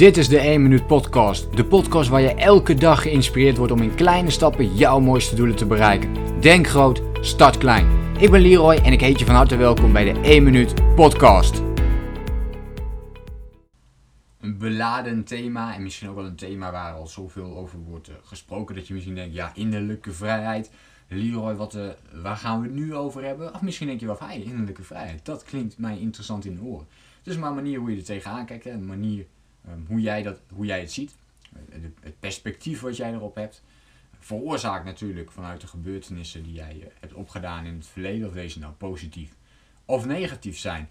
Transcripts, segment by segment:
Dit is de 1 Minuut Podcast. De podcast waar je elke dag geïnspireerd wordt om in kleine stappen jouw mooiste doelen te bereiken. Denk groot, start klein. Ik ben Leroy en ik heet je van harte welkom bij de 1 Minuut Podcast. Een beladen thema en misschien ook wel een thema waar al zoveel over wordt eh, gesproken dat je misschien denkt, ja, innerlijke vrijheid. Leroy, wat, uh, waar gaan we het nu over hebben? Of misschien denk je wel van, hey, innerlijke vrijheid, dat klinkt mij interessant in de oren. Het is maar een manier hoe je er tegenaan kijkt, een manier Ehm, hoe, jij dat, hoe jij het ziet, eh, het perspectief wat jij erop hebt, veroorzaakt natuurlijk vanuit de gebeurtenissen die jij eh, hebt opgedaan in het verleden, of deze nou positief of negatief zijn.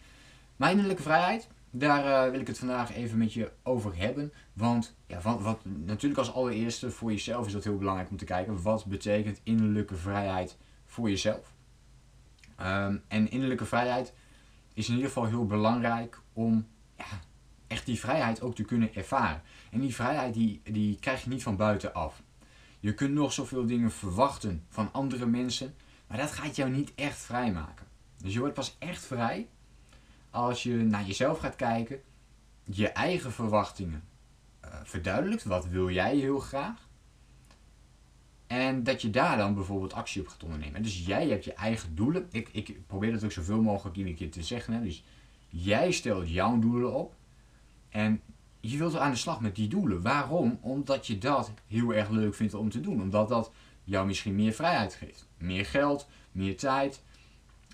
Mijn innerlijke vrijheid, daar uh, wil ik het vandaag even met je over hebben. Want ja, wat, natuurlijk als allereerste voor jezelf is dat heel belangrijk om te kijken. Wat betekent innerlijke vrijheid voor jezelf? Um, en innerlijke vrijheid is in ieder geval heel belangrijk om ja, echt die vrijheid ook te kunnen ervaren. En die vrijheid die, die krijg je niet van buitenaf. Je kunt nog zoveel dingen verwachten van andere mensen, maar dat gaat jou niet echt vrijmaken. Dus je wordt pas echt vrij als je naar jezelf gaat kijken, je eigen verwachtingen uh, verduidelijkt. Wat wil jij heel graag? En dat je daar dan bijvoorbeeld actie op gaat ondernemen. Dus jij hebt je eigen doelen. Ik, ik probeer dat ook zoveel mogelijk iedere keer te zeggen. Hè. Dus jij stelt jouw doelen op. En je wilt aan de slag met die doelen. Waarom? Omdat je dat heel erg leuk vindt om te doen. Omdat dat jou misschien meer vrijheid geeft. Meer geld, meer tijd,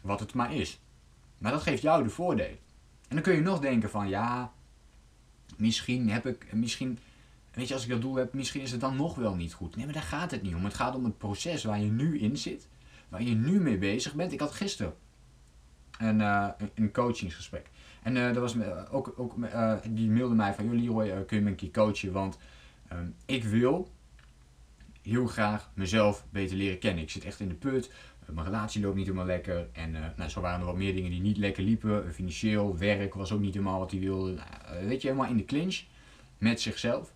wat het maar is. Maar dat geeft jou de voordelen. En dan kun je nog denken van ja, misschien heb ik, misschien, weet je, als ik dat doel heb, misschien is het dan nog wel niet goed. Nee, maar daar gaat het niet om. Het gaat om het proces waar je nu in zit, waar je nu mee bezig bent. Ik had gisteren een, uh, een coachingsgesprek. En uh, was ook, ook uh, die mailde mij van, joh Leroy, kun je me een keer coachen? Want ehm, ik wil heel graag mezelf beter leren kennen. Ik zit echt in de put, mijn relatie loopt niet helemaal lekker. En nou, zo waren er wat meer dingen die niet lekker liepen. Financieel, werk was ook niet helemaal wat hij wilde. Nou, weet je, helemaal in de clinch met zichzelf.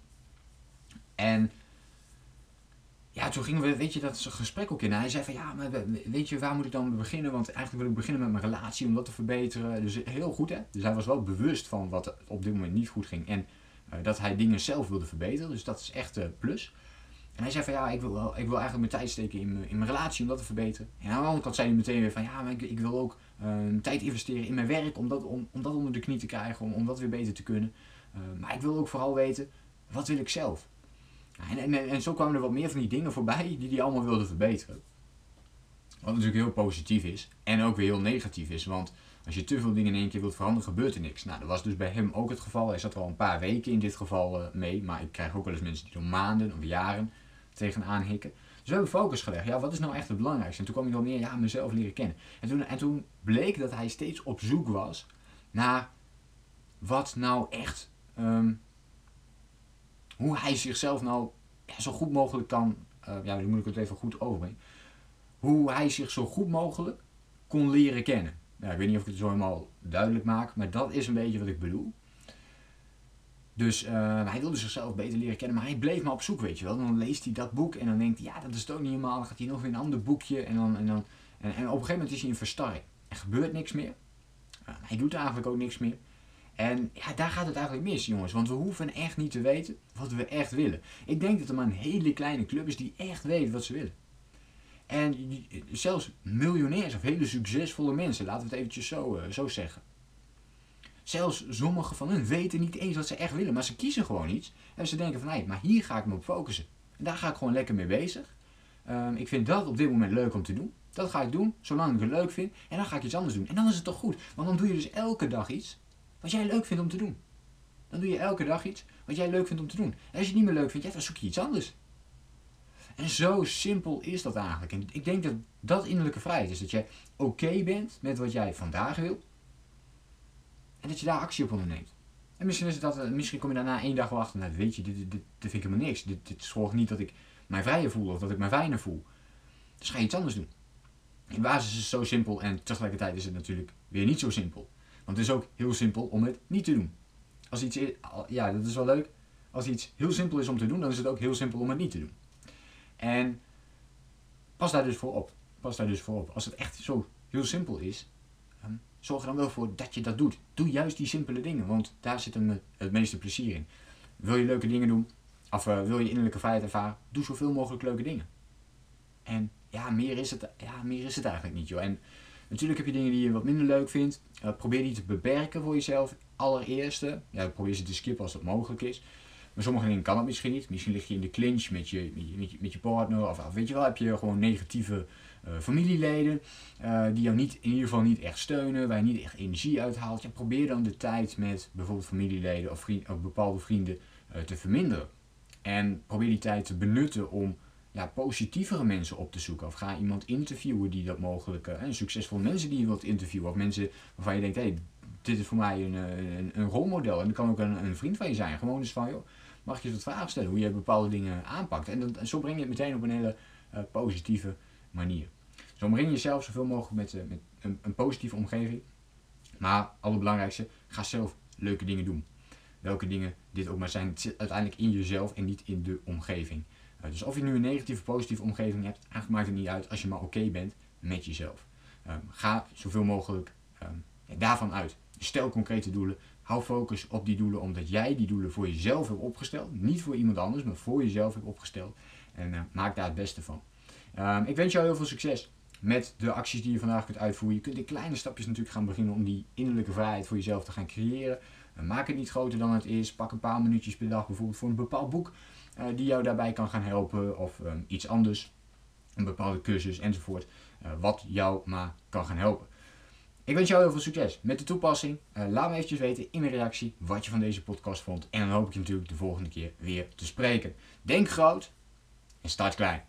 En ja, toen gingen we, weet je, dat gesprek ook in. hij zei van, ja, maar weet je, waar moet ik dan beginnen? Want eigenlijk wil ik beginnen met mijn relatie om dat te verbeteren. Dus heel goed, hè. Dus hij was wel bewust van wat op dit moment niet goed ging. En uh, dat hij dingen zelf wilde verbeteren. Dus dat is echt uh, plus. En hij zei van, ja, ik wil, ik wil eigenlijk mijn tijd steken in, in mijn relatie om dat te verbeteren. En aan de andere kant zei hij meteen weer van, ja, maar ik, ik wil ook uh, tijd investeren in mijn werk om dat, om, om dat onder de knie te krijgen. Om, om dat weer beter te kunnen. maar ik wil ook vooral weten, wat wil ik zelf? En, en, zo kwamen er wat meer van die dingen voorbij die hij allemaal wilde verbeteren. Wat natuurlijk heel positief is en ook weer heel negatief is. Want als je te veel dingen in één keer wilt veranderen, gebeurt er niks. Nou, dat was dus bij hem ook het geval. Hij zat er al een paar weken in dit geval uh, mee. Maar ik krijg ook wel eens mensen die er maanden of jaren tegenaan hikken. Dus we hebben focus gelegd. Ja, wat is nou echt het belangrijkste? En toen kwam ik wel meer ja, mezelf leren kennen. En toen, en toen bleek dat hij steeds op zoek was naar wat nou echt um, hoe hij zichzelf nou zo goed mogelijk kan, uh, ja, nu moet ik het even goed overbrengen, hoe hij zich zo goed mogelijk kon leren kennen. Ja, ik weet niet of ik het zo helemaal duidelijk maak, maar dat is een beetje wat ik bedoel. Dus uh, hij wilde zichzelf beter leren kennen, maar hij bleef maar op zoek, weet je wel. Dan leest hij dat boek en dan denkt hij, ja, dat is toch niet helemaal. Dan gaat hij nog weer een ander boekje en, dan, en, dan, en, op een gegeven moment is hij in verstarring. Er gebeurt niks meer. Uh, hij doet eigenlijk ook niks meer. En ja, daar gaat het eigenlijk mis, jongens. Want we hoeven echt niet te weten wat we echt willen. Ik denk dat er maar een hele kleine club is die echt weet wat ze willen. En zelfs miljonairs of hele succesvolle mensen, laten we het eventjes zo, uh, zo zeggen. Zelfs sommige van hen weten niet eens wat ze echt willen, maar ze kiezen gewoon iets. En ze denken van, hé, maar hier ga ik me op focussen. En daar ga ik gewoon lekker mee bezig. Um, ik vind dat op dit moment leuk om te doen. Dat ga ik doen, zolang ik het leuk vind. En dan ga ik iets anders doen. En dan is het toch goed. Want dan doe je dus elke dag iets wat jij leuk vindt om te doen. Dan doe je elke dag iets wat jij leuk vindt om te doen. En als je het niet meer leuk vindt, ja, dan zoek je iets anders. En zo simpel is dat eigenlijk. En ik denk dat dat innerlijke vrijheid is. Dat jij oké bent met wat jij vandaag wil. En dat je daar actie op onderneemt. En misschien, is dat, eh, misschien kom je daarna één dag wel achter. Nou, weet je, dit, dit, dit, vind ik helemaal niks. Dit, dit zorgt niet dat ik mij vrijer voel of dat ik mij fijner voel. Dus ga je iets anders doen. In basis is het zo simpel en tegelijkertijd is het natuurlijk weer niet zo simpel. Want het is ook heel simpel om het niet te doen. Als iets, ja, dat is wel leuk. Als iets heel simpel is om te doen, dan is het ook heel simpel om het niet te doen. En pas daar dus voor op. Pas daar dus voor op. Als het echt zo heel simpel is, ehm, zorg er dan wel voor dat je dat doet. Doe juist die simpele dingen, want daar zit het meeste plezier in. wil je leuke dingen doen, of uh, wil je innerlijke vrijheid ervaren, doe zoveel mogelijk leuke dingen. En ja, meer is het, ja, meer is het eigenlijk niet, joh. En natuurlijk heb je dingen die je wat minder leuk vindt. Uh, probeer die te beperken voor jezelf. Allereerste, ja, probeer ze te skippen als dat mogelijk is. Maar sommige dingen kan het misschien niet. Misschien lig je in de clinch met je, met je, partner. Of, weet je wel, heb je gewoon negatieve uh, familieleden. Uh, die jou niet, in ieder geval niet echt steunen. Waar je niet echt energie uithaalt. Ja, probeer dan de tijd met bijvoorbeeld familieleden of, vriend, of bepaalde vrienden te verminderen. En probeer die tijd te benutten om positievere mensen op te zoeken. Of ga iemand interviewen die dat mogelijk... en succesvolle mensen die je wilt interviewen. Of mensen waarvan je denkt, hé, hey, dit is voor mij een, een, een, rolmodel. En dat kan ook een, een vriend van je zijn. Gewoon eens van, joh, mag je wat vragen stellen hoe je bepaalde dingen aanpakt. En, dat, zo breng je het meteen op een hele uh, positieve manier. Zo omring je jezelf zoveel mogelijk met, met een, een, positieve omgeving. Maar allerbelangrijkste, ga zelf leuke dingen doen. Welke dingen dit ook maar zijn, het zit uiteindelijk in jezelf en niet in de omgeving. Uh, dus of je nu een negatieve of positieve omgeving hebt, eigenlijk maakt het niet uit als je maar oké bent met jezelf. Um, ga zoveel mogelijk um, daarvan uit. Stel concrete doelen. Hou focus op die doelen omdat jij die doelen voor jezelf hebt opgesteld. Niet voor iemand anders, maar voor jezelf hebt opgesteld. En uh, maak daar het beste van. Um, ik wens jou heel veel succes met de acties die je vandaag kunt uitvoeren. Je kunt in kleine stapjes natuurlijk gaan beginnen om die innerlijke vrijheid voor jezelf te gaan creëren. Maak het niet groter dan het is. Pak een paar minuutjes per dag bijvoorbeeld voor een bepaald boek uh, die jou daarbij kan gaan helpen. Of um, iets anders. Een bepaalde cursus enzovoort. wat jou maar kan gaan helpen. Ik wens jou heel veel succes met de toepassing. Uh, laat me eventjes weten in een reactie wat je van deze podcast vond. En dan hoop ik je natuurlijk de volgende keer weer te spreken. Denk groot en start klein.